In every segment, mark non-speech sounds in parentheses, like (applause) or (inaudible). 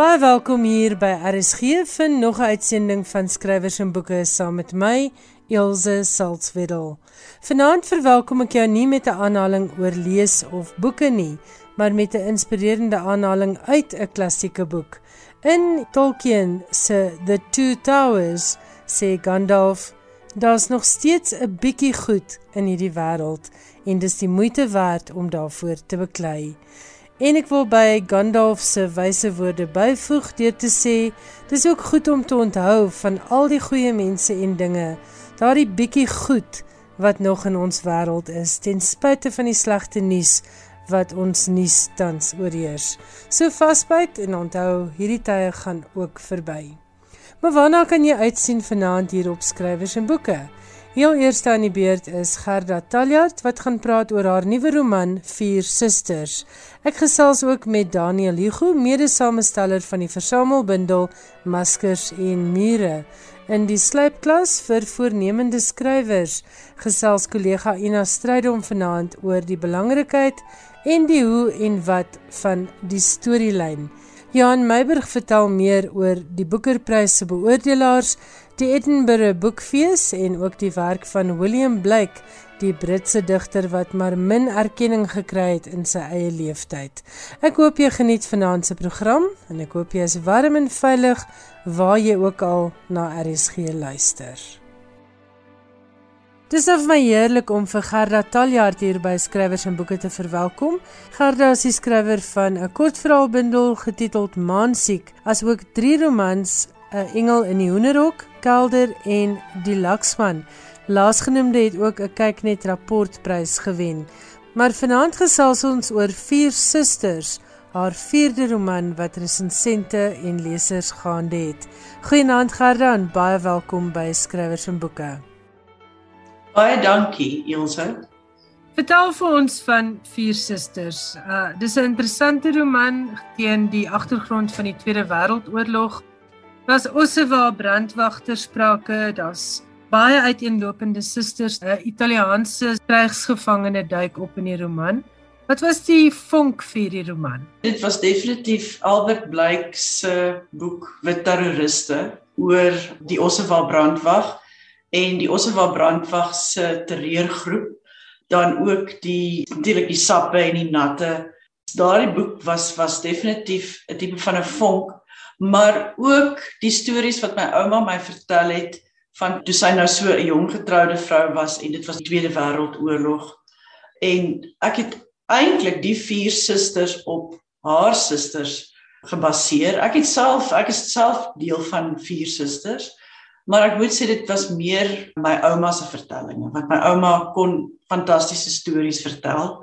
Baie welkom hier by RSG vir nog 'n uitsending van skrywers en boeke saam met my Elsje Salzwetel. Vanaand verwelkom ek jou nie met 'n aanhaling oor lees of boeke nie, maar met 'n inspirerende aanhaling uit 'n klassieke boek. In Tolkien se The Two Towers sê Gandalf: "Daar's nog steeds 'n bietjie goed in hierdie wêreld en dis die moeite werd om daarvoor te beklei." En ek wil by Gandalf se wyse woorde byvoeg deur te sê dis ook goed om te onthou van al die goeie mense en dinge daardie bietjie goed wat nog in ons wêreld is ten spyte van die slegte nuus wat ons nuus tans oorheers. So vasbyt en onthou hierdie tye gaan ook verby. Maar waarna kan jy uitsien vanaand hier op skrywers en boeke? Heel eerste aan die beurt is Gerda Taljard wat gaan praat oor haar nuwe roman Vier Susters. Ek gesels ook met Daniel Hugo, mede-samesteller van die versamelbundel Maskers en Mure. In die slypklas vir voornemende skrywers gesels kollega Ina Strydom vanaand oor die belangrikheid en die hoe en wat van die storielyn. Johan Meiburg vertel meer oor die Boekerprys se beoordelaars, die Edinburgh Boekfees en ook die werk van William Blake, die Britse digter wat maar min erkenning gekry het in sy eie lewenstyd. Ek hoop jy geniet vanaand se program en ek hoop jy is warm en veilig waar jy ook al na RSG luister. Dis of my heerlik om vir Gerda Taljaard hier by Skrywers en Boeke te verwelkom. Gerda is die skrywer van 'n kortverhaalbundel getiteld Maansiek, asook drie romans, 'n Engel in die Hoenderhok, Kelder en Die Laksman. Laasgenoemde het ook 'n kyknet rapportprys gewen. Maar vanaand gesels ons oor Vier Susters, haar vierde roman wat resensente en lesers gaande het. Goeienaand Gerda en baie welkom by Skrywers en Boeke. Baie dankie, Elsje. Vertel vir ons van Vier Susters. Uh dis 'n interessante roman teen die agtergrond van die Tweede Wêreldoorlog. Daar's Ossewa brandwagter sprake, daar's baie uiteenlopende susters. 'n Italiaanse krygsgevangene duik op in die roman. Wat was die vonk vir die roman? Dit was definitief Albert Blyk se boek Wit terroriste oor die Ossewa brandwag en die Ossewa brandwag se terreurgroep dan ook die natuurlik die sappe en die natte daardie boek was was definitief 'n tipe van 'n vonk maar ook die stories wat my ouma my vertel het van toe sy nou so 'n jong getroude vrou was en dit was die Tweede Wêreldoorlog en ek het eintlik die vier susters op haar susters gebaseer ek het self ek is self deel van vier susters Maar ek moet sê dit was meer my ouma se vertellinge want my ouma kon fantastiese stories vertel.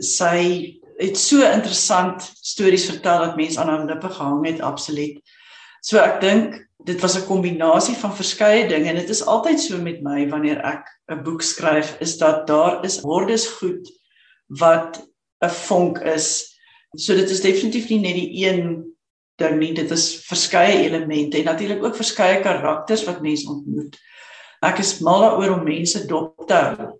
Sy het so interessant stories vertel dat mense aan haar lippe gehang het absoluut. So ek dink dit was 'n kombinasie van verskeie dinge en dit is altyd so met my wanneer ek 'n boek skryf is dat daar is hordes goed wat 'n vonk is. So dit is definitief nie net die een ding nie. Dit is verskeie elemente en natuurlik ook verskeie karakters wat mense ontmoet. Ek is mal daaroor om mense dop te hou.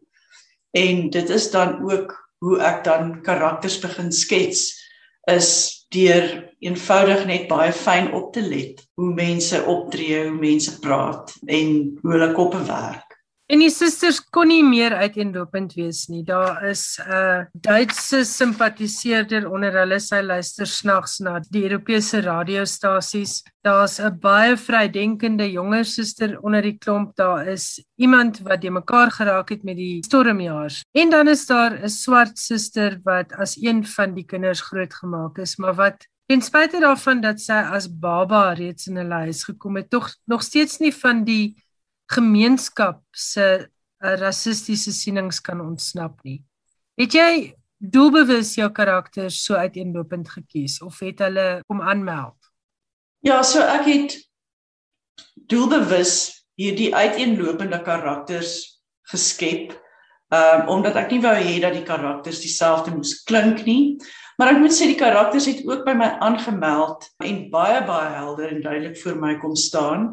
En dit is dan ook hoe ek dan karakters begin skets is deur eenvoudig net baie fyn op te let hoe mense optree, hoe mense praat en hoe hulle koppe werk. En die susters kon nie meer uiteenlopend wees nie. Daar is 'n Duitse simpatiseerder onder hulle sy luister snags na die Europese radiostasies. Daar's 'n baie vrydenkende jonger suster onder die klomp. Daar is iemand wat de mekaar geraak het met die stormjaars. En dan is daar 'n swart suster wat as een van die kinders grootgemaak is, maar wat ten spyte daarvan dat sy as baba reeds in hulle huis gekom het, tog nog steeds nie van die gemeenskap se uh, rassistiese sienings kan ontsnap nie. Het jy doelbewus jou karakters so uiteenlopend gekies of het hulle kom aanmeld? Ja, so ek het doelbewus hierdie uiteenlopende karakters geskep. Um omdat ek nie wou hê dat die karakters dieselfde moes klink nie, maar ek moet sê die karakters het ook by my aangemeld en baie baie helder en duidelik vir my kom staan.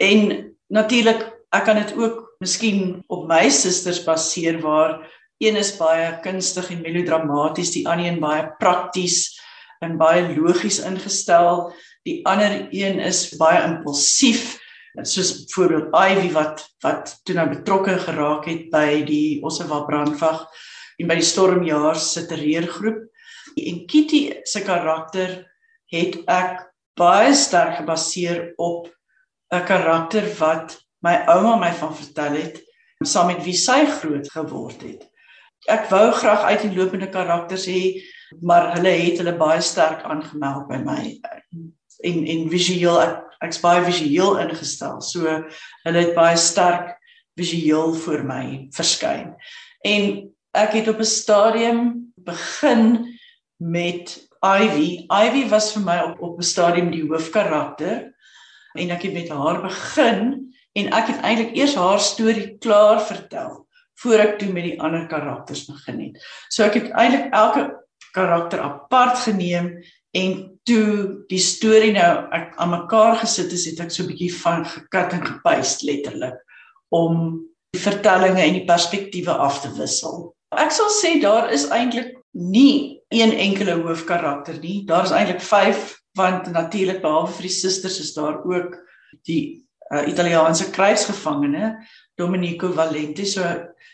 En natuurlik ek kan dit ook miskien op my susters baseer waar een is baie kunstig en melodramaties, die ander een baie prakties en baie logies ingestel. Die ander een is baie impulsief soos byvoorbeeld Ivy wat wat toe nou betrokke geraak het by die Ossewa brandwag en by die stormjaar se terreurgroep en Kitty se karakter het ek baie sterk gebaseer op 'n karakter wat my ouma my van vertel het saam met wie sy groot geword het. Ek wou graag uiteenlopende karakters hê, maar hulle het hulle baie sterk aangemeld by my en en visueel ek ek's baie visueel ingestel. So hulle het baie sterk visueel vir my verskyn. En ek het op 'n stadium begin met Ivy. Ivy was vir my op op 'n stadium die hoofkarakter en ek het met haar begin en ek het eintlik eers haar storie klaar vertel voor ek toe met die ander karakters begin het. So ek het eintlik elke karakter apart geneem en toe die storie nou ek aan mekaar gesit het, het ek so 'n bietjie van gekat en gepaste letterlik om die vertellinge en die perspektiewe af te wissel. Ek sal sê daar is eintlik nie een enkele hoofkarakter nie. Daar is eintlik 5 want natuurlik behalwe vir die susters is daar ook die uh, Italiaanse krygsgevangene Domenico Valente. So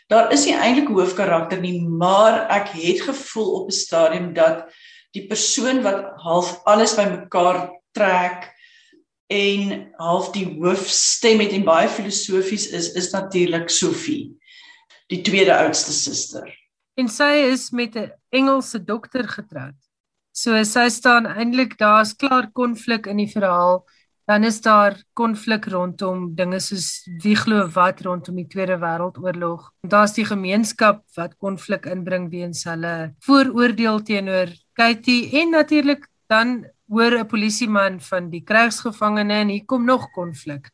daar is nie eintlik 'n hoofkarakter nie, maar ek het gevoel op 'n stadium dat die persoon wat half alles bymekaar trek en half die hoofstem het en baie filosofies is is natuurlik Sophie die tweede oudste suster en sy is met 'n Engelse dokter getroud so sy staan eintlik daar's klaar konflik in die verhaal dan is daar konflik rondom dinge soos wie glo wat rondom die Tweede Wêreldoorlog. Daar's die gemeenskap wat konflik inbring weens hulle vooroordeel teenoor Katie en natuurlik dan hoor 'n polisieman van die krygsgevangene en hier kom nog konflik.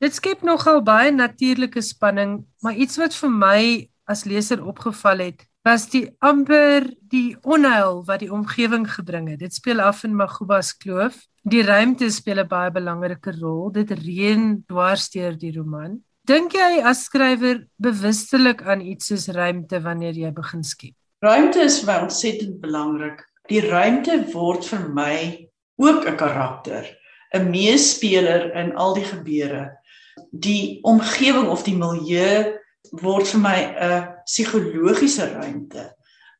Dit skep nogal baie natuurlike spanning, maar iets wat vir my as leser opgeval het, was die amper die onheil wat die omgewing gebring het. Dit speel af in Magubas Kloof. Die ruimte speel 'n baie belangrike rol. Dit reën dwars deur die roman. Dink jy as skrywer bewustelik aan iets soos ruimte wanneer jy begin skep? Ruimte is vir my ontsettend belangrik die ruimte word vir my ook 'n karakter, 'n meespeler in al die gebeure. Die omgewing of die milieu word vir my 'n psigologiese ruimte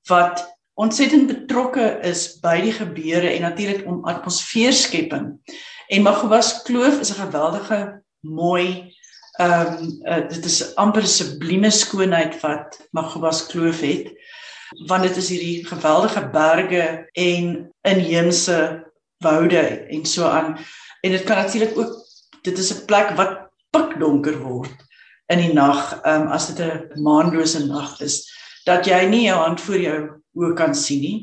wat ontsettend betrokke is by die gebeure en natuurlik om atmosfeerskepping. En Magubas Kloof is 'n geweldige mooi ehm um, uh, dit is amper 'n sublieme skoonheid wat Magubas Kloof het want dit is hierdie geweldige berge en inheemse woude en so aan en dit kan natuurlik ook dit is 'n plek wat pikdonker word in die nag um, as dit 'n maanlose nag is dat jy nie jou hand voor jou oë kan sien nie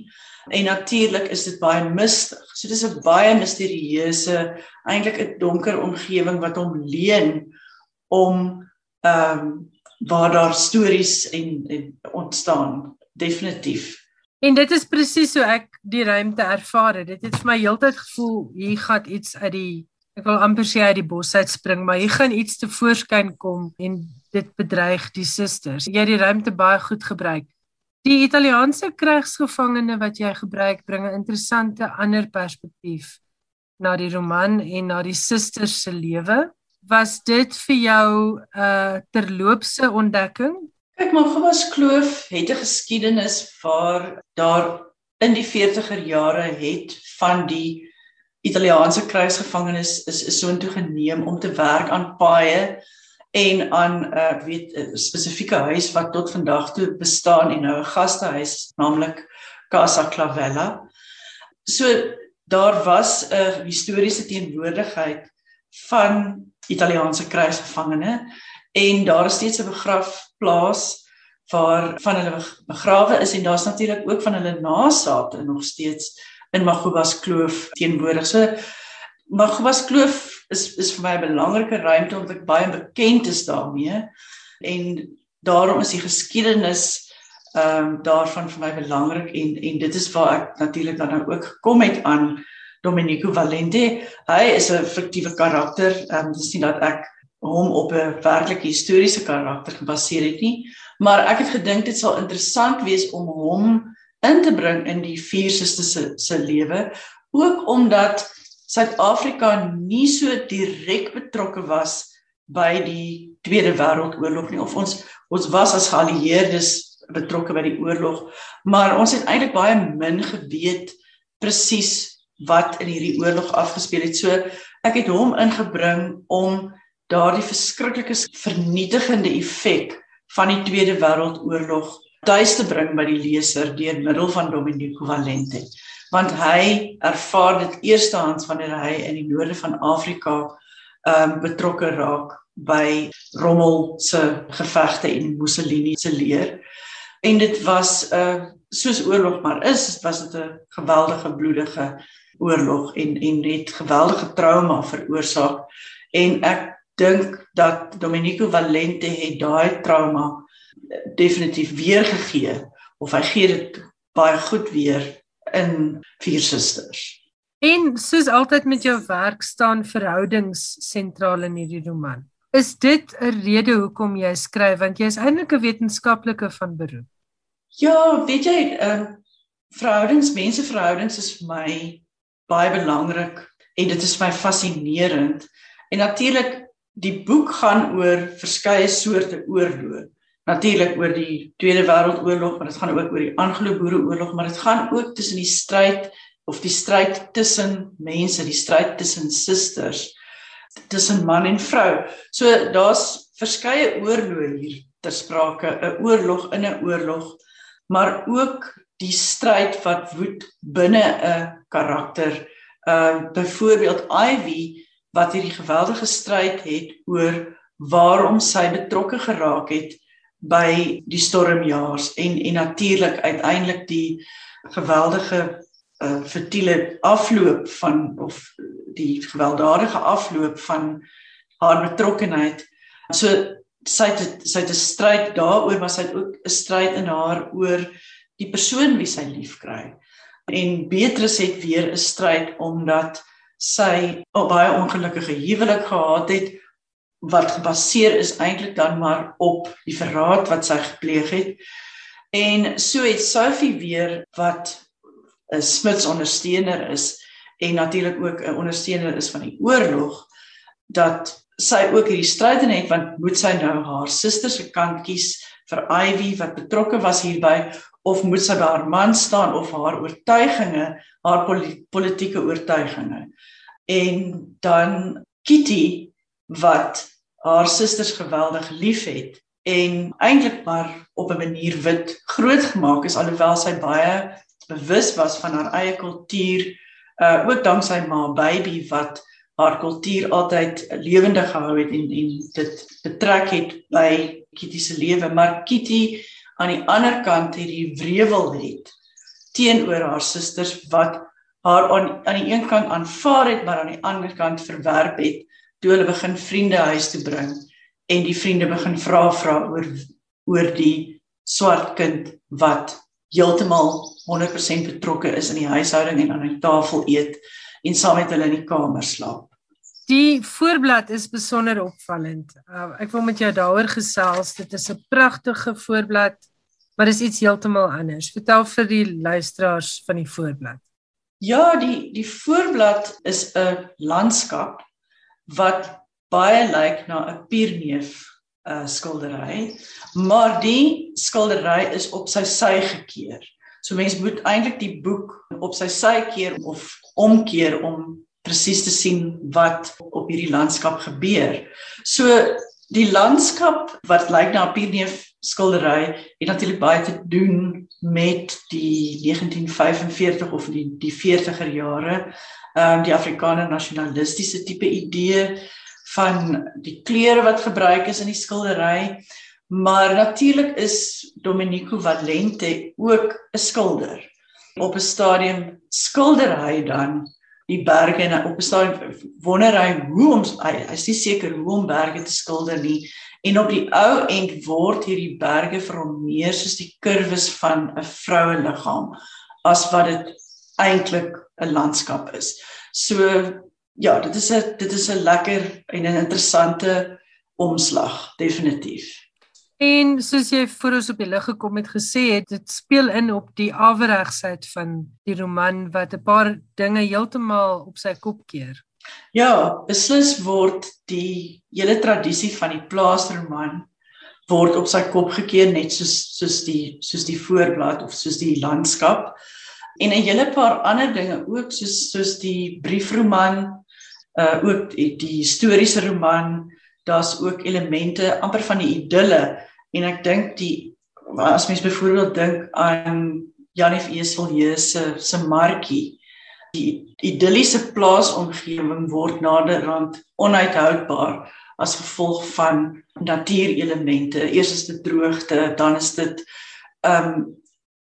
en natuurlik is dit baie mistig so dis 'n baie misterieuse eintlik 'n donker omgewing wat hom leen om ehm um, waar daar stories en, en ontstaan definitief. En dit is presies so ek die ruimte ervaar het. Dit het vir my heeltyd gevoel hier gaan iets uit die ek wil amper sê uit die bos uit spring, maar hier gaan iets te voorskyn kom en dit bedreig die susters. Jy het die ruimte baie goed gebruik. Die Italiaanse krygsgevangene wat jy gebruik bring 'n interessante ander perspektief na die roman en na die susters se lewe. Was dit vir jou 'n uh, terloopse ontdekking Kyk maar Gobas Kloof het 'n geskiedenis waar daar in die 40er jare het van die Italiaanse krygsgevangenes is is so intoe geneem om te werk aan paaie en aan 'n uh, weet 'n spesifieke huis wat tot vandag toe bestaan en nou 'n gastehuis naamlik Casa Clavella. So daar was 'n historiese teenwoordigheid van Italiaanse krygsgevangene en daar is steeds 'n begrafplaas waar van hulle begrawe is en daar's natuurlik ook van hulle nasate nog steeds in Magubas Kloof teenwoordig. So Magubas Kloof is is vir my 'n belangrike ruimte omdat ek baie bekend is daarmee en daarom is die geskiedenis ehm um, daarvan vir my belangrik en en dit is waar ek natuurlik dan nou ook gekom het aan Domenico Valente. Hy is 'n fiktiewe karakter. Ehm um, dis nie dat ek hom op 'n werklik historiese karakter gebaseer het nie, maar ek het gedink dit sal interessant wees om hom in te bring in die vier susters se se lewe ook omdat Suid-Afrika nie so direk betrokke was by die Tweede Wêreldoorlog nie. Of ons ons was as geallieerdes betrokke by die oorlog maar ons het eintlik baie min geweet presies wat in hierdie oorlog afgespeel het. So ek het hom ingebring om daardie verskriklike vernietigende effek van die Tweede Wêreldoorlog tuis te bring by die leser deur middel van Dominico Valente want hy ervaar dit eerstehands wanneer hy in die noorde van Afrika ehm um, betrokke raak by Rommel se gevegte en Mussolini se leer. En dit was 'n uh, soos oorlog maar is, was dit 'n geweldige bloedige oorlog en en het geweldige trauma veroorsaak. En ek dink dat Domenico Valente het daai trauma definitief weergegee of hy gee dit baie goed weer in Vier Susters. En soos altyd met jou werk staan verhoudings sentraal in hierdie roman. Is dit 'n rede hoekom jy skryf want jy is eintlik 'n wetenskaplike van beroep? Ja, weet jy, ehm uh, verhoudings, menseverhoudings is vir my baie belangrik en dit is vir my fascinerend. En natuurlik die boek gaan oor verskeie soorte oorloë. Natuurlik oor die Tweede Wêreldoorlog, maar dit gaan ook oor die Anglo-Boereoorlog, maar dit gaan ook tussen die stryd of die stryd tussen mense, die stryd tussen susters, tussen man en vrou. So daar's verskeie oorloë hier ter sprake, 'n oorlog in 'n oorlog, maar ook die stryd wat woed binne 'n karakter. Uh byvoorbeeld Ivy wat hierdie geweldige stryd het oor waarom sy betrokke geraak het by die stormjaars en en natuurlik uiteindelik die geweldige uh, vertiele afloop van of die gewelddadige afloop van haar betrokkenheid. So sy het sy het 'n stryd daaroor, maar sy het ook 'n stryd in haar oor die persoon wie sy liefkry. En Beatrice het weer 'n stryd omdat sy 'n baie ongelukkige huwelik gehad het wat gebaseer is eintlik dan maar op die verraad wat sy gepleeg het. En so het Sophie weer wat 'n Smits ondersteuner is en natuurlik ook 'n ondersteuner is van die oorlog dat sy ook hierdie stryd in het want moet sy nou haar suster se kant kies vir Ivy wat betrokke was hierby of moet sy by haar man staan of haar oortuigings haar politieke oortuigings en dan Kitty wat haar susters geweldig liefhet en eintlik maar op 'n manier wit grootgemaak is alhoewel sy baie bewus was van haar eie kultuur uh ook danksy ma baby wat haar kultuur altyd lewendig gehou het en en dit betrek het by Kitty se lewe. Maar Kitty aan die ander kant hierdie wrevel het teenoor haar susters wat haar aan aan die een kant aanvaar het maar aan die ander kant verwerp het toe hulle begin vriende huis toe bring en die vriende begin vra vra oor oor die swart kind wat heeltemal 100% betrokke is in die huishouding en aan die tafel eet en saam met hulle in die kamer slaap. Die voorblad is besonder opvallend. Uh, ek wil met jou daaroor gesels. Dit is 'n pragtige voorblad, maar dis iets heeltemal anders. Vertel vir die luisteraars van die voorblad. Ja, die die voorblad is 'n landskap wat baie lyk na 'n pierneef uh skildery, maar die skildery is op sy sy gekeer. So mense moet eintlik die boek op sy sy keer of omkeer om presies te sien wat op hierdie landskap gebeur. So die landskap wat lyk na 'n pierneef skildery het natuurlik baie te doen met die 1945 of die die 40er jare, ehm um, die Afrikaner nasionalistiese tipe idee van die kleure wat gebruik is in die skildery. Maar natuurlik is Domenico Valente ook 'n skilder. Op 'n stadium skilder hy dan die berge en op 'n stadium wonder hy hoe om hy, hy is nie seker hoe om berge te skilder nie en op die ou end word hierdie berge vir hom meer soos die kurwes van 'n vroue liggaam as wat dit eintlik 'n landskap is. So ja, dit is 'n dit is 'n lekker en 'n interessante omslag definitief. En soos jy voor ons op die lig gekom het gesê het, dit speel in op die aweregsheid van die roman wat 'n paar dinge heeltemal op sy kop keer. Ja, beslis word die hele tradisie van die plaasroman word op sy kop gekeer net soos soos die soos die voorblad of soos die landskap. En 'n hele paar ander dinge ook soos soos die briefroman uh ook die, die historiese roman daar's ook elemente amper van die idulle en ek dink die as mens byvoorbeeld dink aan Janie Eselje se se markie die idilliese plaasomgewing word naderhand onuithoudbaar as gevolg van natuurelemente. Eers is dit droogte, dan is dit ehm um,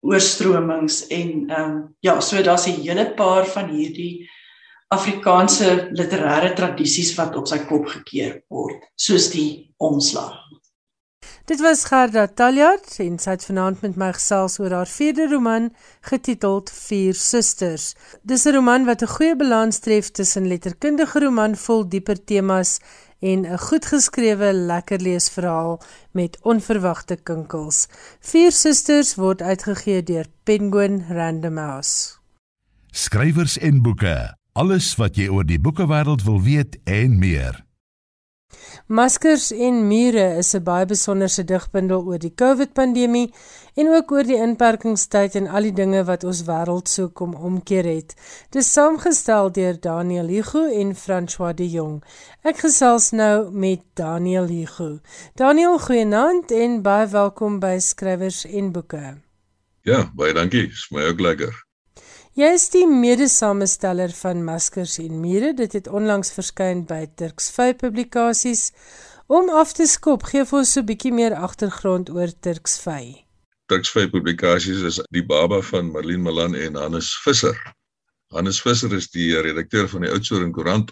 oorstromings en ehm um, ja, so daar's 'n hele paar van hierdie Afrikaanse literêre tradisies wat op sy kop gekeer word, soos die omslag. Dit was Gerda Taljard en sy het vanaand met my gesels oor haar vierde roman getiteld Vier Susters. Dis 'n roman wat 'n goeie balans tref tussen letterkundige roman vol dieper temas en 'n goed geskrewe lekker leesverhaal met onverwagte kinkels. Vier Susters word uitgegee deur Penguin Random House. Skrywers en boeke. Alles wat jy oor die boekewêreld wil weet en meer. Maskers en mure is 'n baie besonderse digbundel oor die COVID-pandemie en ook oor die inperkingstyd en al die dinge wat ons wêreld so kom omkeer het. Dit is saamgestel deur Daniel Hugo en François de Jong. Ek gesels nou met Daniel Hugo. Daniel, goeienaand en baie welkom by Skrywers en Boeke. Ja, baie dankie. Dis my ook lekker. Jy is die mede-samesteller van Maskers en Mure. Dit het onlangs verskyn by Turks 5 Publikasies. Om af te skop, gee vir ons so 'n bietjie meer agtergrond oor Turks 5. Turks 5 Publikasies is die baba van Marlene Malan en Hannes Visser. Hannes Visser is die redakteur van die Oudtshoorn Koerant.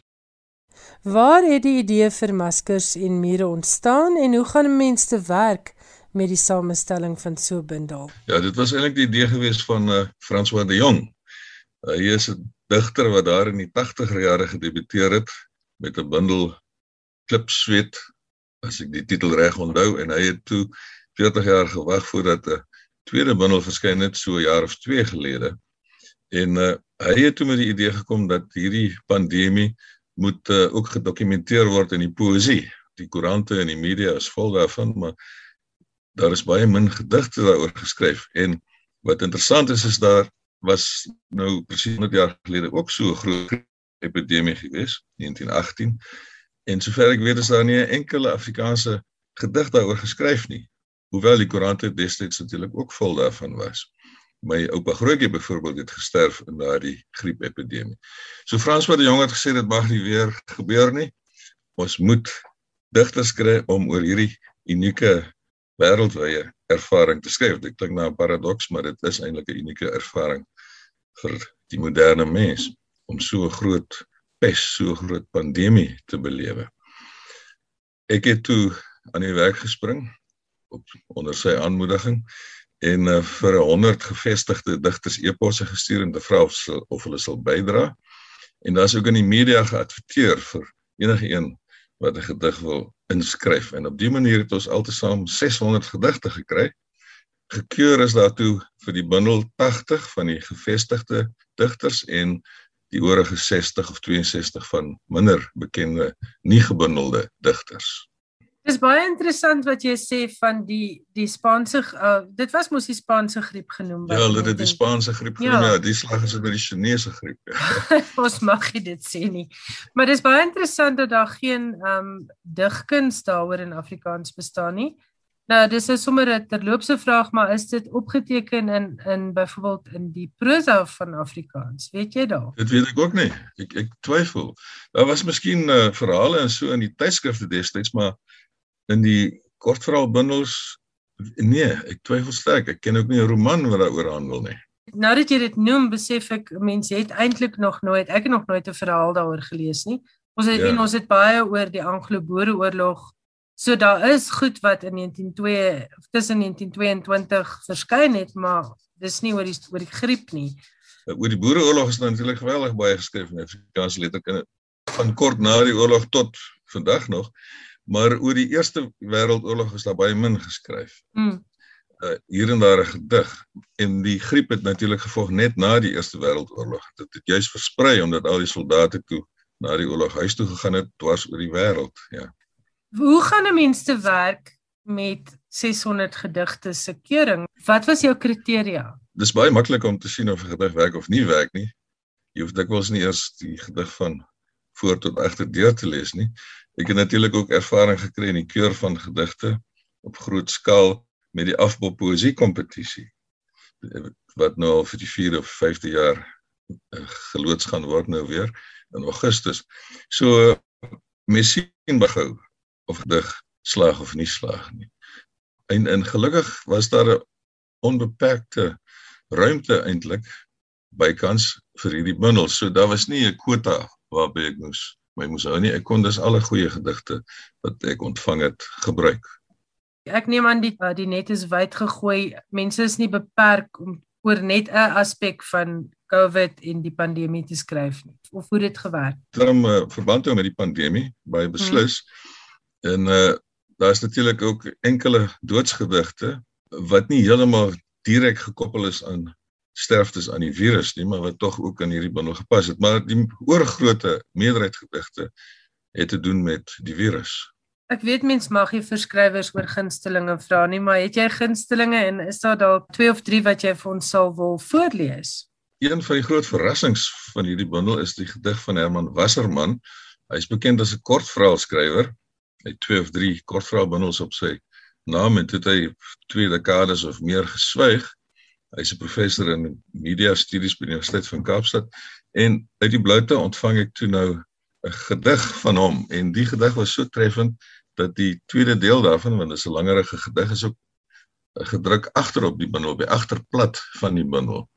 Waar het die idee vir Maskers en Mure ontstaan en hoe gaan mense te werk? met die samestelling van so 'n bundel. Ja, dit was eintlik die idee gewees van uh, François de Jong. Uh, hy is 'n digter wat daar in die 80er jare gedebuteer het met 'n bundel Klipsweet as ek die titel reg onthou en hy het toe 40 jaar gewag voordat 'n tweede bundel verskyn het so 'n jaar of 2 gelede. En uh, hy het toe met die idee gekom dat hierdie pandemie moet uh, ook gedokumenteer word in die poësie. Die koerante en die media is vol daarvan, maar daar is baie min gedigte daaroor geskryf en wat interessant is is daar was nou presies 100 jaar gelede ook so 'n groot epidemie gewees, 1918. En sover ek weet is daar nie 'n enkele Afrikaanse gedig daaroor geskryf nie, hoewel die koerante destyds natuurlik ook vol daarvan was. My oupa Grootjie byvoorbeeld het gesterf in daardie griepepidemie. So Frans wat die jong het gesê dit mag nie weer gebeur nie. Ons moet digters kry om oor hierdie unieke wêreldwye ervaring te skryf. Dit klink na 'n paradoks, maar dit is eintlik 'n unieke ervaring vir die moderne mens om so 'n groot pes, so 'n groot pandemie te belewe. Ek het toe aan die werk gespring op onder sy aanmoediging en uh, vir 100 gevestigde digters e-posse gestuur en te vra of, of hulle sal bydra. En daar's ook in die media geadverteer vir enige een wat 'n gedig wil inskryf en op dié manier het ons altesaam 600 gedigte gekry. Gekeur is daartoe vir die bundel 80 van die gevestigde digters en die oorige 60 of 62 van minder bekende nie gebundelde digters. Dis baie interessant wat jy sê van die die Spaanse uh, dit was mos die Spaanse griep genoem word. Ja, hulle het die Spaanse griep genoem. Ja, ja die slag is met die Chinese griep. Ja. (laughs) Ons mag dit sê nie. Maar dis baie interessant dat daar geen ehm um, digkuns daaroor in Afrikaans bestaan nie. Nou, dis is sommer 'n terloopse vraag, maar is dit opgeteken in in byvoorbeeld in die prosa van Afrikaans? Weet jy dalk? Dit weet ek ook nie. Ek ek twyfel. Daar was miskien uh, verhale en so in die tydskrifte destyds, maar in die kortverhaalbundels nee, ek twyfel sterk. Ek ken ook nie 'n roman wat daaroor handel nie. Nou dat jy dit noem, besef ek mense het eintlik nog nooit, ek het nog nooit 'n verhaal daaroor gelees nie. Ons het ja. ons het baie oor die Anglo-Boereoorlog. So daar is goed wat in 192 of tussen 1922 verskyn het, maar dis nie oor die oor die griep nie. Oor die Boereoorlog is natuurlik geweldig baie geskryf in Afrikaanse letterkunde van kort na die oorlog tot vandag nog. Maar oor die Eerste Wêreldoorlog is daar baie min geskryf. Mm. Uh, hier en daar 'n gedig en die griep het natuurlik gevolg net na die Eerste Wêreldoorlog. Dit het juis versprei omdat al die soldate toe na die oorlog huis toe gegaan het dwars oor die wêreld, ja. Hoe gaan 'n mens te werk met 600 gedigte se keuring? Wat was jou kriteria? Dis baie maklik om te sien of 'n gedig werk of nie werk nie. Jy hoef dikwels nie eers die gedig van voor tot agter deur te lees nie. Ek het natuurlik ook ervaring gekry in die keur van gedigte op groot skaal met die afbou poesie kompetisie wat nou al vir die 4de of 5de jaar eh, geloods gaan word nou weer in Augustus. So mens sien begou of dig slag of nie slag nie. En en gelukkig was daar 'n onbeperkte ruimte eintlik bykans vir hierdie bundel. So daar was nie 'n kwota waarby ek moes my moes hou nie. Ek kon dus alle goeie gedigte wat ek ontvang het gebruik. Ek neem aan die die net is wyd gegooi. Mense is nie beperk om oor net 'n aspek van COVID en die pandemie te skryf nie. Of hoe dit gewerk? Term uh, verband hou met die pandemie baie beslis. Hmm. En uh daar is natuurlik ook enkele doodsgedigte wat nie heeltemal direk gekoppel is aan sterftes aan die virus nie, maar wat tog ook in hierdie bundel gepas het. Maar die oorgrootste meerderheid gedigte het te doen met die virus. Ek weet mens mag nie verskrywers oor gunstelinge vra nie, maar het jy gunstelinge en is daar dalk twee of drie wat jy vir ons sal wil voorlees? Een van die groot verrassings van hierdie bundel is die gedig van Herman Wasserman. Hy is bekend as 'n kortverhaalskrywer. Hy het twee of drie kortverhaalbundels op sy naam en dit hy twee dekades of meer geswyg. Hy's 'n professor in media studies by die Universiteit van Kaapstad en uit die bloute ontvang ek toe nou 'n gedig van hom en die gedig was so treffend dat die tweede deel daarvan want dit is 'n langerige gedig is ook gedruk agterop die bundel op die agterplat van die bundel.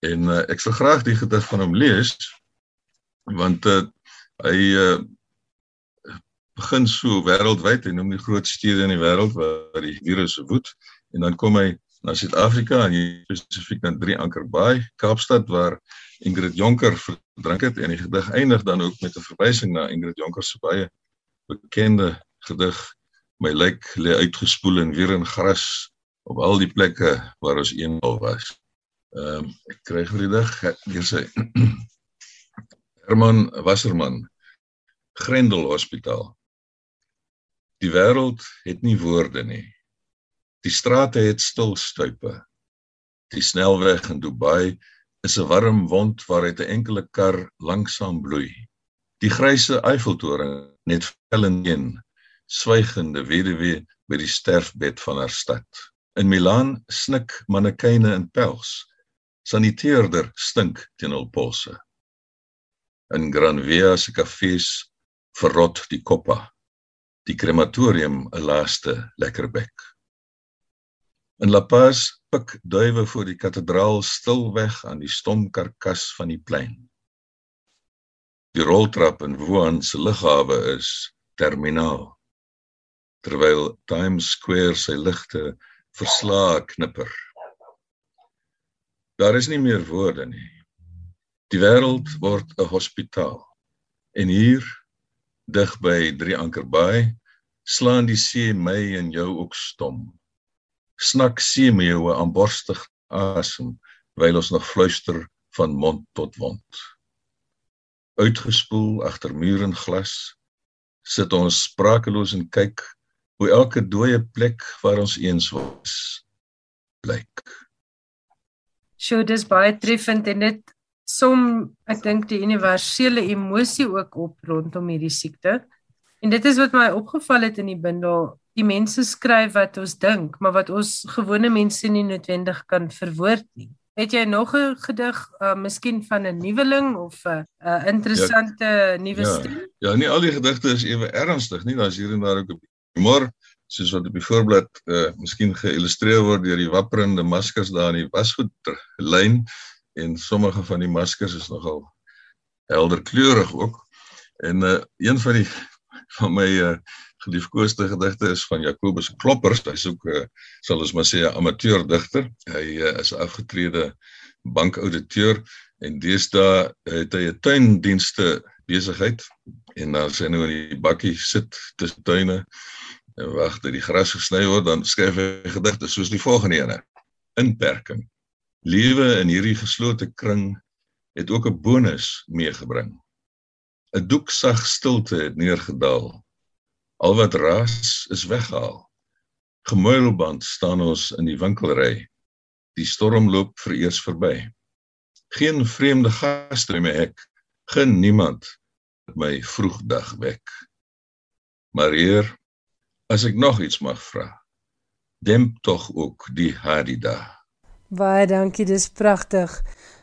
En uh, ek sal graag die gedig van hom lees want uh, hy uh, begin so wêreldwyd en noem die groot stede in die wêreld waar die virus woed en dan kom hy na Suid-Afrika en spesifiek na Drie Anker Baai, Kaapstad waar Ingrid Jonker verdrink het en die gedig eindig dan ook met 'n verwysing na Ingrid Jonker se baie bekende gedig My lijk lê uitgespoel en weer in gras op al die plekke waar ons eendag was. Ehm um, ek kry vredig hier sê (clears throat) Herman Wasserman Grendel Hospitaal. Die wêreld het nie woorde nie. Die strate het stil stuipe. Die snelweg in Dubai is 'n warm wond waaruit 'n enkele kar langsam bloei. Die grysse Eiffeltoring net vel en een swygende weduwee by die sterfbed van haar stad. In Milaan snik mannekyne in pels saniteerder stink teen hul polse. In Granvia se kafees verrot die koppa. Die krematorium 'n laaste lekker bek. In La Paz pik duwe voor die kathedraal stilweg aan die stom karkas van die plein. Die roltrap in Wuhan se lughawe is terminaal. Terwyl Times Square sy ligte verslae knipper. Daar is nie meer woorde nie. Die wêreld word 'n hospitaal. En hier dig by Drie Anker Baai slaan die see my en jou ook stom. Snak meeuwe aan borstig asem terwyl ons nog fluister van mond tot mond. Uitgespoel agter muur en glas sit ons sprakeloos en kyk hoe elke dooie plek waar ons eens was blyk. Sjoe, dis baie treffend en dit som ek dink die universele emosie ook op rondom hierdie siekte. En dit is wat my opgeval het in die bundel. Die mense skryf wat ons dink, maar wat ons gewone mense nie noodwendig kan verwoord nie. Het jy nog 'n gedig, uh, miskien van 'n nuweling of 'n uh, interessante ja, nuwe ja, stil? Ja, nie al die gedigte is ewe ernstig nie, daar's hier en daar ook 'n humor soos wat op die voorblad uh miskien geïllustreer word deur die wapperende maskers daar in die wasgoedlyn en sommige van die maskers is nogal helder kleurig ook. En uh een van die van my uh geliefkoeste gedigte is van Jakobus Kloppers. Hy's ook uh sal ons maar sê 'n amateur digter. Hy uh, is 'n afgetrede bankauditeur en deesdae het hy 'n tuindienste besigheid en dan sy nou in die bakkie sit tussen tuine en wag dat die gras gesny word, dan skryf hy gedigte soos die volgende ene: Inperking. Lewe in hierdie geslote kring het ook 'n bonus meegebring. 'n Doek sag stilte het neergedaal. Al wat raas is weggehaal. Gemuilband staan ons in die winkelry. Die storm loop vereers verby. Geen vreemde gaste in my hek. Geen niemand my vroegdag wek. Maar Heer, as ek nog iets mag vra, demp tog ook die hadida. Baie dankie, dis pragtig.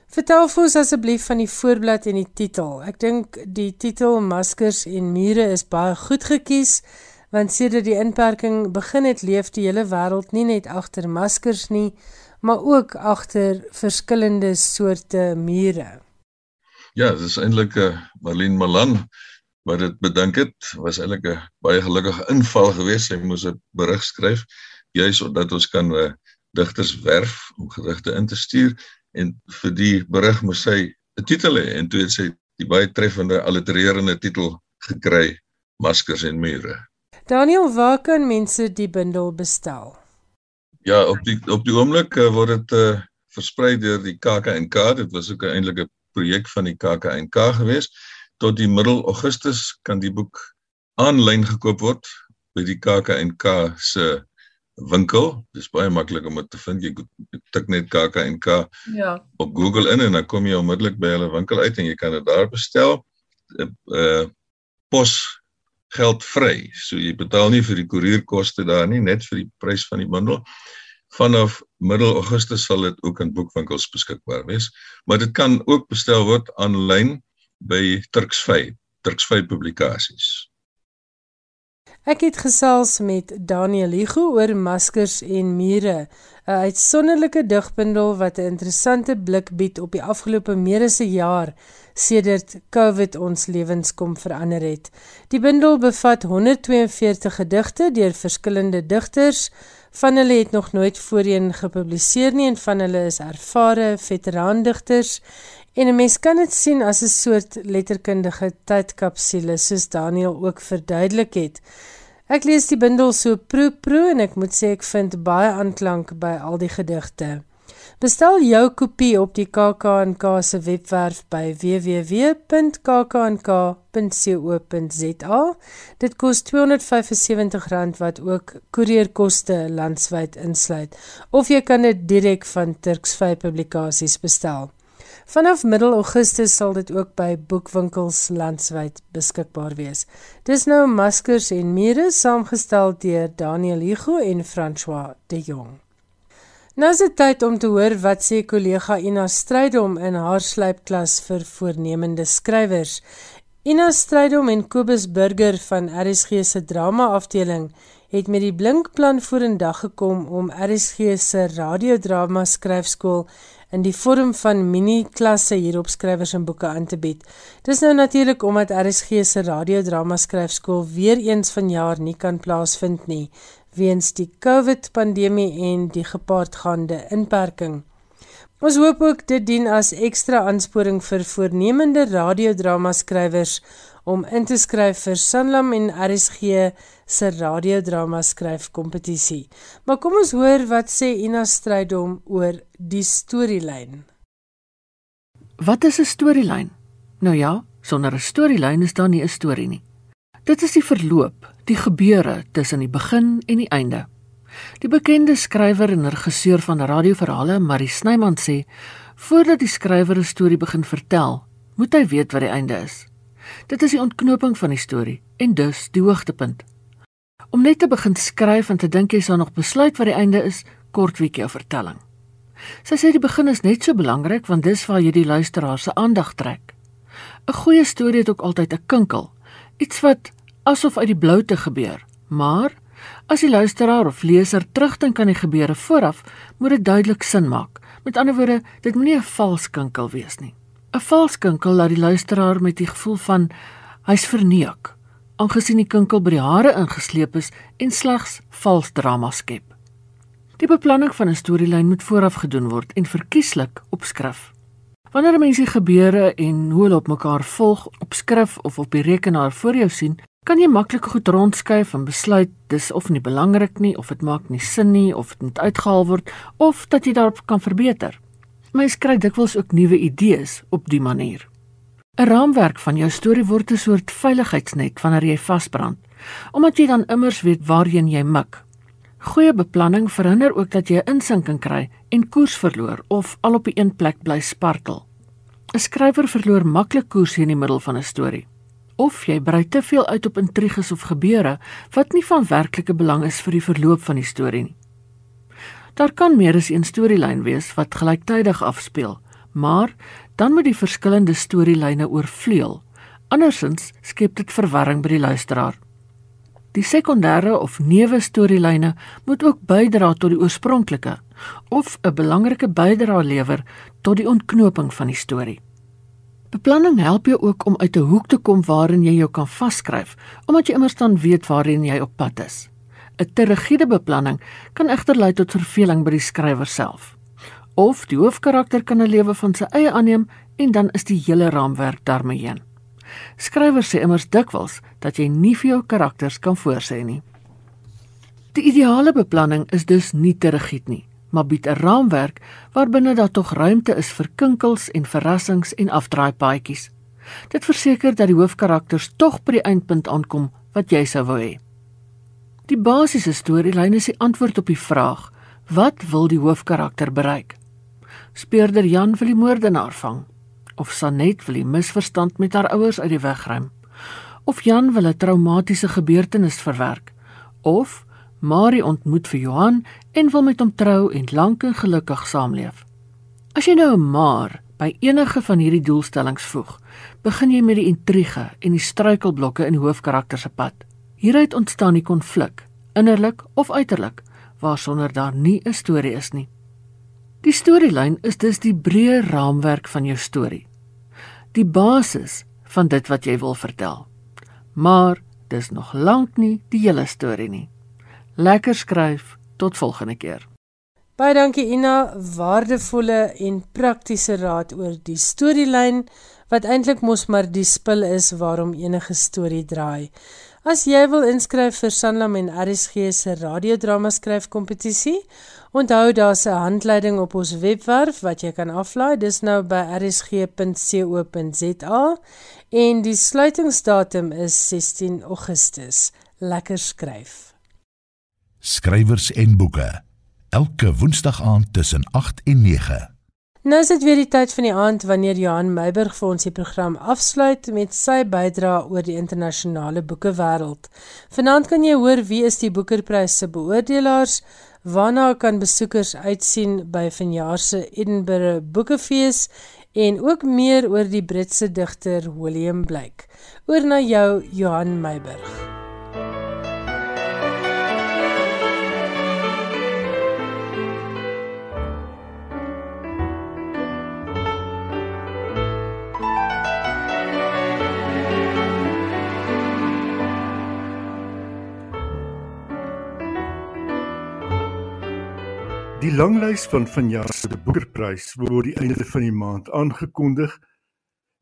Vertel vir ons asseblief van die voorblad en die titel. Ek dink die titel Maskers en Mure is baie goed gekies want sedert die inperking begin het leef die hele wêreld nie net agter maskers nie, maar ook agter verskillende soorte mure. Ja, dit is eintlik 'n uh, eh, Marlene Malan wat dit bedink het. Was eintlik 'n baie gelukkige inval geweest. Sy moes 'n berig skryf juis sodat ons kan uh, digters werf om gedigte in te stuur en vir die berig moes sy 'n titel hê en toe het sy die baie treffende allitererende titel gekry Maskers en Mure. Daniel, waar kan mense die bundel bestel? Ja, op die op die oomblik uh, word dit uh, versprei deur die KAK&K. Dit was ook 'n eintlike projek van die KAK&K gewees. Tot die middel Augustus kan die boek aanlyn gekoop word by die KAK&K se winkel. Dis baie maklik om dit te vind. Jy tik net KAK&K ja. op Google in en dan kom jy onmiddellik by hulle winkel uit en jy kan dit daar bestel. Uh pos geld vry. So jy betaal nie vir die koerierkoste daar nie, net vir die prys van die bundel vanaf middel Augustus sal dit ook in boekwinkels beskikbaar wees, maar dit kan ook bestel word aanlyn by Turksvy, Turksvy publikasies. Ek het gesels met Daniel Ligo oor maskers en mure, 'n uitsonderlike digbundel wat 'n interessante blik bied op die afgelope meer as 'n jaar sedert COVID ons lewens kom verander het. Die bundel bevat 142 gedigte deur verskillende digters Van hulle het nog nooit voorheen gepubliseer nie en van hulle is ervare veteraandigters en 'n mens kan dit sien as 'n soort letterkundige tydkapsule soos Daniel ook verduidelik het. Ek lees die bundel so pro pro en ek moet sê ek vind baie aanklank by al die gedigte. Bestel jou kopie op die KAK&K se webwerf by www.kknk.co.za. Dit kos R275 wat ook koerierkoste landwyd insluit of jy kan dit direk van Turksvy Publikasies bestel. Vanaf middel Augustus sal dit ook by boekwinkels landwyd beskikbaar wees. Dis nou maskers en mure saamgestel deur Daniel Hugo en François De Jong. Nou is dit tyd om te hoor wat sê kollega Ina Strydom in haar slypklas vir voornemende skrywers. Ina Strydom en Kobus Burger van RSG se drama afdeling het met die blinkplan vorendag gekom om RSG se radiodrama skryfskool in die vorm van mini klasse hier op skrywers en boeke aan te bied. Dis nou natuurlik omdat RSG se radiodrama skryfskool weer eens vanjaar nie kan plaasvind nie weens die COVID-pandemie en die gepaardgaande inperking. Ons hoop ook dit dien as ekstra aansporing vir voornemende radiodrama skrywers om in te skryf vir Sanlam en RSG se radiodrama skryfkompetisie. Maar kom ons hoor wat sê Ina Strydom oor die storielyn. Wat is 'n storielyn? Nou ja, sonder 'n storielyn is daar nie 'n storie nie. Dit is die verloop, die gebeure tussen die begin en die einde. Die bekende skrywer en regisseur van radioverhale, Marie Snyman sê, voordat die skrywer 'n storie begin vertel, moet hy weet wat die einde is. Dit is die ontknoping van die storie en dus die hoogtepunt. Om net te begin skryf en te dink jy sal nog besluit wat die einde is, kort wie jou vertelling. Sy sê die begin is net so belangrik want dis waar jy die luisteraar se aandag trek. 'n Goeie storie het ook altyd 'n kinkel, iets wat asof uit die blou te gebeur. Maar as die luisteraar of leser terugdink aan die gebeure vooraf, moet dit duidelik sin maak. Met ander woorde, dit moenie 'n vals kinkel wees nie. 'n Vals kinkel laat die luisteraar met die gevoel van hy's verneuk, aangesien die kinkel by die hare ingesleep is en slegs vals drama skep. Die beplanning van 'n storielyn moet vooraf gedoen word en verkieslik op skrif. Wanneer 'n mens die gebeure en hoe hulle op mekaar volg op skrif of op die rekenaar voor jou sien, kan jy maklik goed rondskuif en besluit dis of nie belangrik nie of dit maak nie sin nie of dit moet uitgehaal word of dat jy daarop kan verbeter. Mens kry dikwels ook nuwe idees op die manier. 'n Raamwerk van jou storie word 'n soort veiligheidsnet wanneer jy vasbrand, omdat jy dan immers weet waarheen jy mik. Goeie beplanning verhinder ook dat jy 'n insinking kry en koers verloor of al op die een plek bly spartel. 'n Skrywer verloor maklik koers in die middel van 'n storie. Of jy brei te veel uit op intriges of gebeure wat nie van werklike belang is vir die verloop van die storie nie. Daar kan meer as een storielyn wees wat gelyktydig afspeel, maar dan moet die verskillende storielyne oorvleuel. Andersins skep dit verwarring by die luisteraar. Die sekondêre of neuwe storielyne moet ook bydra tot die oorspronklike of 'n belangrike bydra lewer tot die ontknoping van die storie. Beplanning help jou ook om uit 'n hoek te kom waarin jy jou kan vaskryf, omdat jy immers dan weet waarheen jy op pad is. 'n Te rigiede beplanning kan egter lei tot verveling by die skrywer self. Of die hoofkarakter kan 'n lewe van sy eie aanneem en dan is die hele raamwerk daarmee heen. Skrywers sê immers dikwels dat jy nie vir jou karakters kan voorsê nie. Die ideale beplanning is dus nie te rigied nie, maar bied 'n raamwerk waarbinne daar tog ruimte is vir kinkels en verrassings en afdraaipaadjies. Dit verseker dat die hoofkarakters tog by die eindpunt aankom wat jy sou wou hê. Die basiese storielyn is die antwoord op die vraag: Wat wil die hoofkarakter bereik? Speurder Jan wil die moordenaar vang of Sanet wil die misverstand met haar ouers uit die weg ruim. Of Jan wil 'n traumatiese gebeurtenis verwerk. Of Marie ontmoet vir Johan en wil met hom trou en lank en gelukkig saamleef. As jy nou 'n maar by enige van hierdie doelstellings voeg, begin jy met die intrige en die struikelblokke in die hoofkarakter se pad. Hieruit ontstaan die konflik, innerlik of uiterlik, waarsonder daar nie 'n storie is nie. Die storielyn is dus die breë raamwerk van jou storie die basis van dit wat jy wil vertel. Maar dis nog lank nie die hele storie nie. Lekker skryf, tot volgende keer. Baie dankie Ina, waardevolle en praktiese raad oor die storielyn wat eintlik mos maar die spil is waarom enige storie draai. As jy wil inskryf vir Sanlam en RSG se radiodrama skryfkompetisie, Onthou daar's 'n handleiding op ons webwerf wat jy kan aflaai. Dis nou by rsg.co.za en die sluitingsdatum is 16 Augustus. Lekker skryf. Skrywers en boeke. Elke Woensdag aand tussen 8 en 9. Nou is dit weer die tyd van die aand wanneer Johan Meiburg vir ons die program afsluit met sy bydrae oor die internasionale boekewêreld. Vanaand kan jy hoor wie is die Boekerprys se beoordelaars, Waarna kan besoekers uitsien by vanjaar se Edinburgh Boekefees en ook meer oor die Britse digter William Blake. Oor na jou Johan Meiburg. Die langlys van vanjaar se Boekerprys word die einde van die maand aangekondig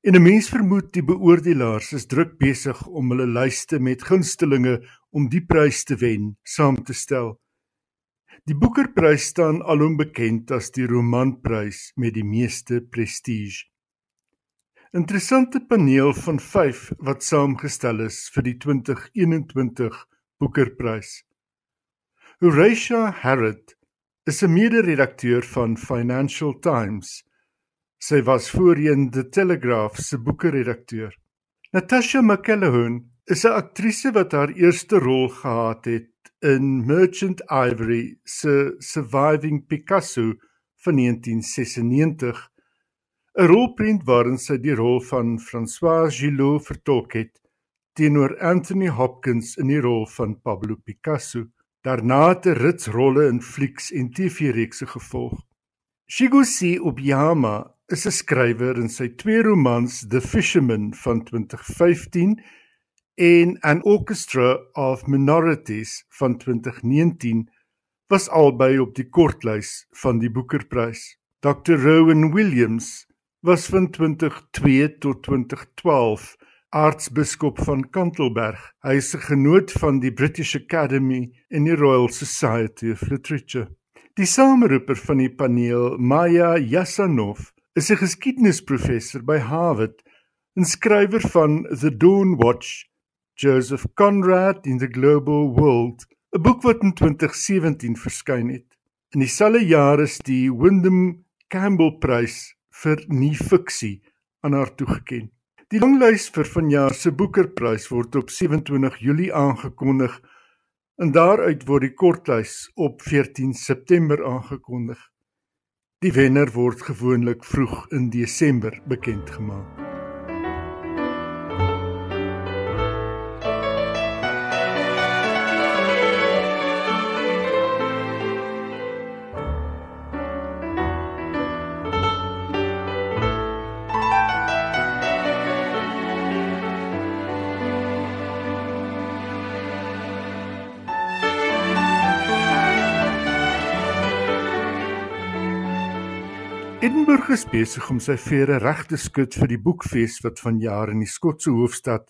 en 'n mens vermoed die beoordelaars is druk besig om hulle lyste met gunstelinge om die prys te wen saam te stel. Die Boekerprys staan alom bekend as die romanprys met die meeste prestige. Interessante paneel van 5 wat saamgestel is vir die 2021 Boekerprys. Horatia Harrod is 'n mede-redakteur van Financial Times. Sy was voorheen The Telegraph se boeke-redakteur. Natasha McElhone is 'n aktrise wat haar eerste rol gehad het in Merchant Ivory se Surviving Picasso van 1996. 'n Rolprent waarin sy die rol van François Gillot vertolk het teenoor Anthony Hopkins in die rol van Pablo Picasso. Daarna het 'n rits rolle in flieks en TV-reekse gevolg. Shigosi Obiama is 'n skrywer in sy twee romans The Fisherman van 2015 en An Orchestra of Minorities van 2019 was albei op die kortlys van die Boekerprys. Dr. Rowan Williams was van 2002 tot 2012 aartsbiskop van Kantelberg. Hy is 'n genoot van die British Academy en die Royal Society of Literature. Die sameroeper van die paneel, Maya Yasanov, is 'n geskiedenisprofessor by Harvard en skrywer van The Dawn Watch, Joseph Conrad in the Global World, 'n boek wat in 2017 verskyn het. In dieselfde jaar is die Wyndham Campbell Prys vir nuwe fiksie aan haar toegekend. Die longlys vir vanjaar se Boekerprys word op 27 Julie aangekondig en daaruit word die kortlys op 14 September aangekondig. Die wenner word gewoonlik vroeg in Desember bekend gemaak. Edinburgh is besig om sy vere reg te skud vir die boekfees wat vanjaar in die Skotse hoofstad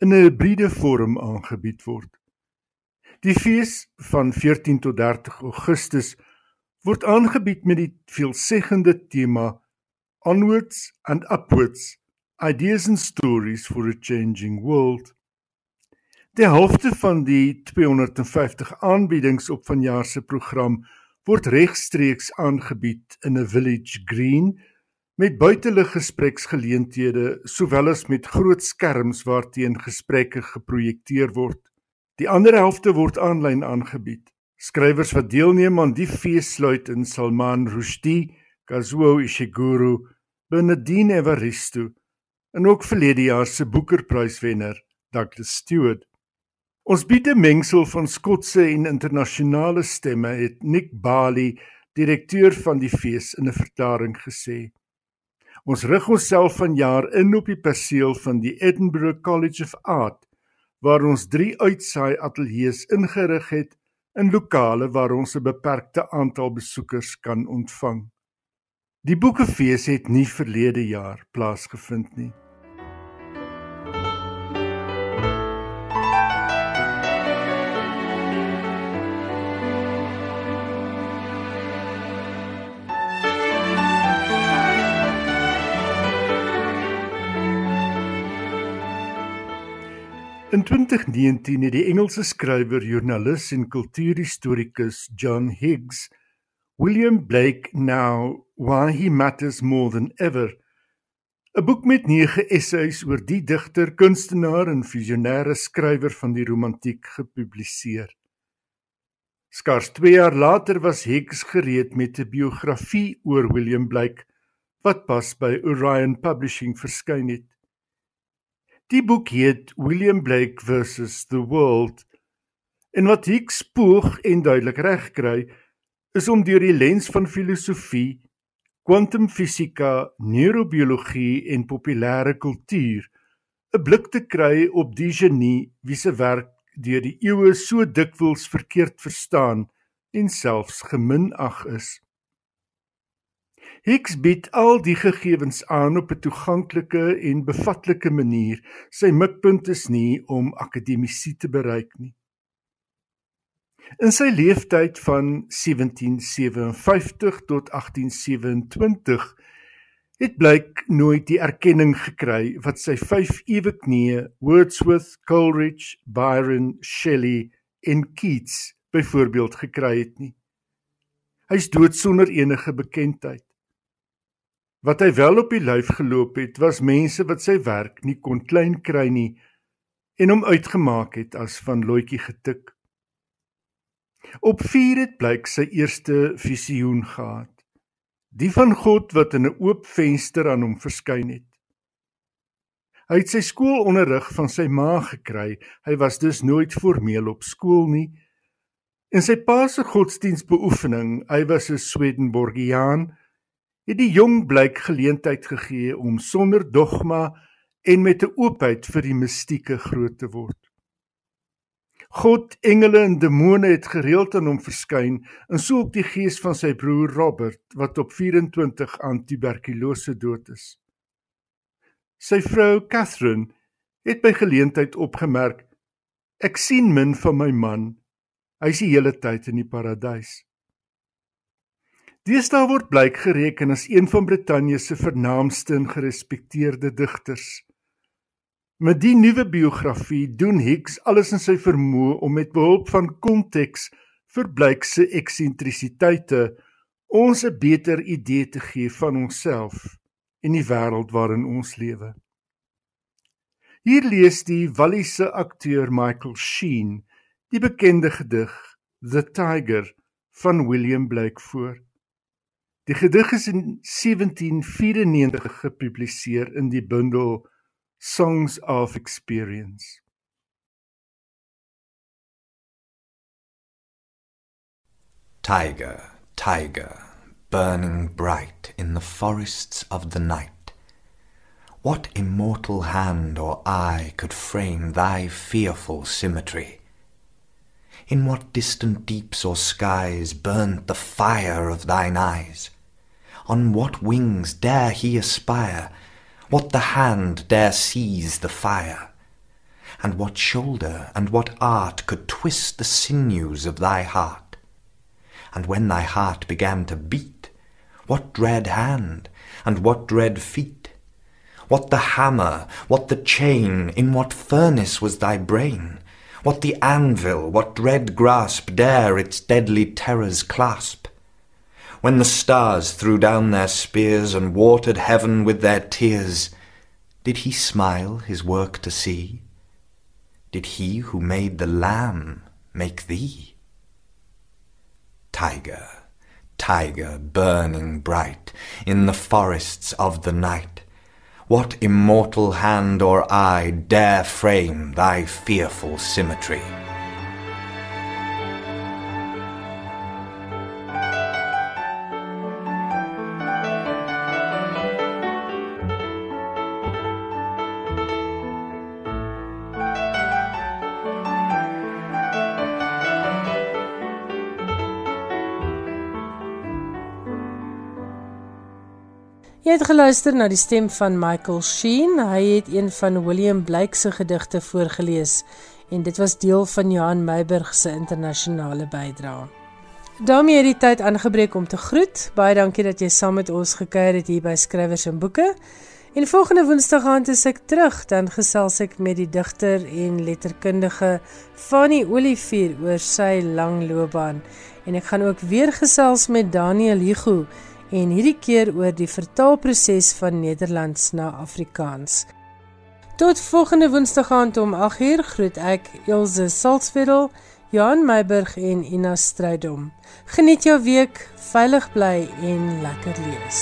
in 'n hybride vorm aangebied word. Die fees van 14 tot 30 Augustus word aangebied met die veelzeggende tema Onwards and Upwards: Ideas and Stories for a Changing World. Die helfte van die 250 aanbiedings op vanjaar se program word regstreeks aangebied in 'n village green met buitelug gespreksgeleenthede sowel as met groot skerms waarteen gesprekke geprojekteer word. Die ander helfte word aanlyn aangebied. Skrywers wat deelneem aan die fees sluit in Salman Rushdie, Kazuo Ishiguro, Bernardine Evaristo en ook verlede jaar se Boekerpryswenner Douglas Stewart. Ons bied 'n mengsel van Skotse en internasionale stemme, het Nick Bali, direkteur van die fees in 'n verklaring gesê. Ons rig onsself vanjaar in op die perseel van die Edinburgh College of Art waar ons 3 uitsaai ateljee's ingerig het in lokale waar ons 'n beperkte aantal besoekers kan ontvang. Die boekefees het nie verlede jaar plaasgevind nie. In 2019 het die Engelse skrywer, joernalis en kultuurhistorikus John Higgs William Blake Now Why He Matters More Than Ever 'n boek met 9 essays oor die digter, kunstenaar en visionêre skrywer van die romantiek gepubliseer. Skars 2 jaar later was Higgs gereed met 'n biografie oor William Blake wat pas by Orion Publishing verskyn het. Die boek heet William Blake versus the World. En wat Hicks poog en duidelik regkry, is om deur die lens van filosofie, kwantumfisika, neurobiologie en populêre kultuur 'n blik te kry op die genie wie se werk deur die eeue so dikwels verkeerd verstaan en selfs geminag is. Hicks bied al die gegevens aan op 'n toeganklike en bevatlike manier. Sy mikpunt is nie om akademisie te bereik nie. In sy leeftyd van 1757 tot 1827 het blyk nooit die erkenning gekry wat sy vyf eweknieë Wordsworth, Coleridge, Byron, Shelley en Keats byvoorbeeld gekry het nie. Hy's dood sonder enige bekendheid. Wat hy wel op die lyf geloop het, was mense wat sy werk nie kon klein kry nie en hom uitgemaak het as van loetjie getik. Op 4 het blyk sy eerste visioen gehad. Die van God wat in 'n oop venster aan hom verskyn het. Hy het sy skoolonderrig van sy ma gekry. Hy was dus nooit formeel op skool nie. In sy pa se godsdienstbeoefening, hy was 'n Swedenborgiaan, het die jong blyk geleentheid gegee om sonder dogma en met 'n oopheid vir die mistieke groot te word. God, engele en demone het gereeld aan hom verskyn, en so ook die gees van sy broer Robert wat op 24 aan tuberkulose dood is. Sy vrou Catherine het by geleentheid opgemerk: "Ek sien min van my man. Hy is die hele tyd in die paradys." Deesdae word Blyk gereken as een van Brittanje se vernaamste en gerespekteerde digters. Met die nuwe biografie doen Hicks alles in sy vermoë om met behulp van konteks vir Blyk se eksentrisiteite ons 'n beter idee te gee van onsself en die wêreld waarin ons lewe. Hier lees die Walliese akteur Michael Sheen die bekende gedig The Tiger van William Blake voor. Die gedig is in 1794 gepubliseer in die bundel Songs of Experience. Tiger, tiger, burning bright in the forests of the night, what immortal hand or eye could frame thy fearful symmetry? In what distant deeps or skies burnt the fire of thine eyes? On what wings dare he aspire? What the hand dare seize the fire? And what shoulder and what art could twist the sinews of thy heart? And when thy heart began to beat, what dread hand and what dread feet? What the hammer, what the chain, in what furnace was thy brain? What the anvil, what dread grasp dare its deadly terrors clasp? when the stars threw down their spears and watered heaven with their tears, did he smile his work to see? Did he who made the lamb make thee? Tiger, tiger burning bright in the forests of the night, what immortal hand or eye dare frame thy fearful symmetry? Jy het geluister na die stem van Michael Sheen. Hy het een van William Blake se gedigte voorgeles en dit was deel van Johan Meiburg se internasionale bydrae. daarmee het die tyd aangebreek om te groet. Baie dankie dat jy saam met ons gekuier het hier by Skrywers en Boeke. En volgende Woensdag aand is ek terug, dan gesels ek met die digter en letterkundige Fanny Olivier oor sy lang loopbaan. En ek gaan ook weer gesels met Daniel Hugo en hierdie keer oor die vertaalproses van Nederlands na Afrikaans. Tot volgende Woensdag aand om 8uur groet ek Elsje Salzwetel, Johan Meiburg en Ina Strydom. Geniet jou week, veilig bly en lekker lees.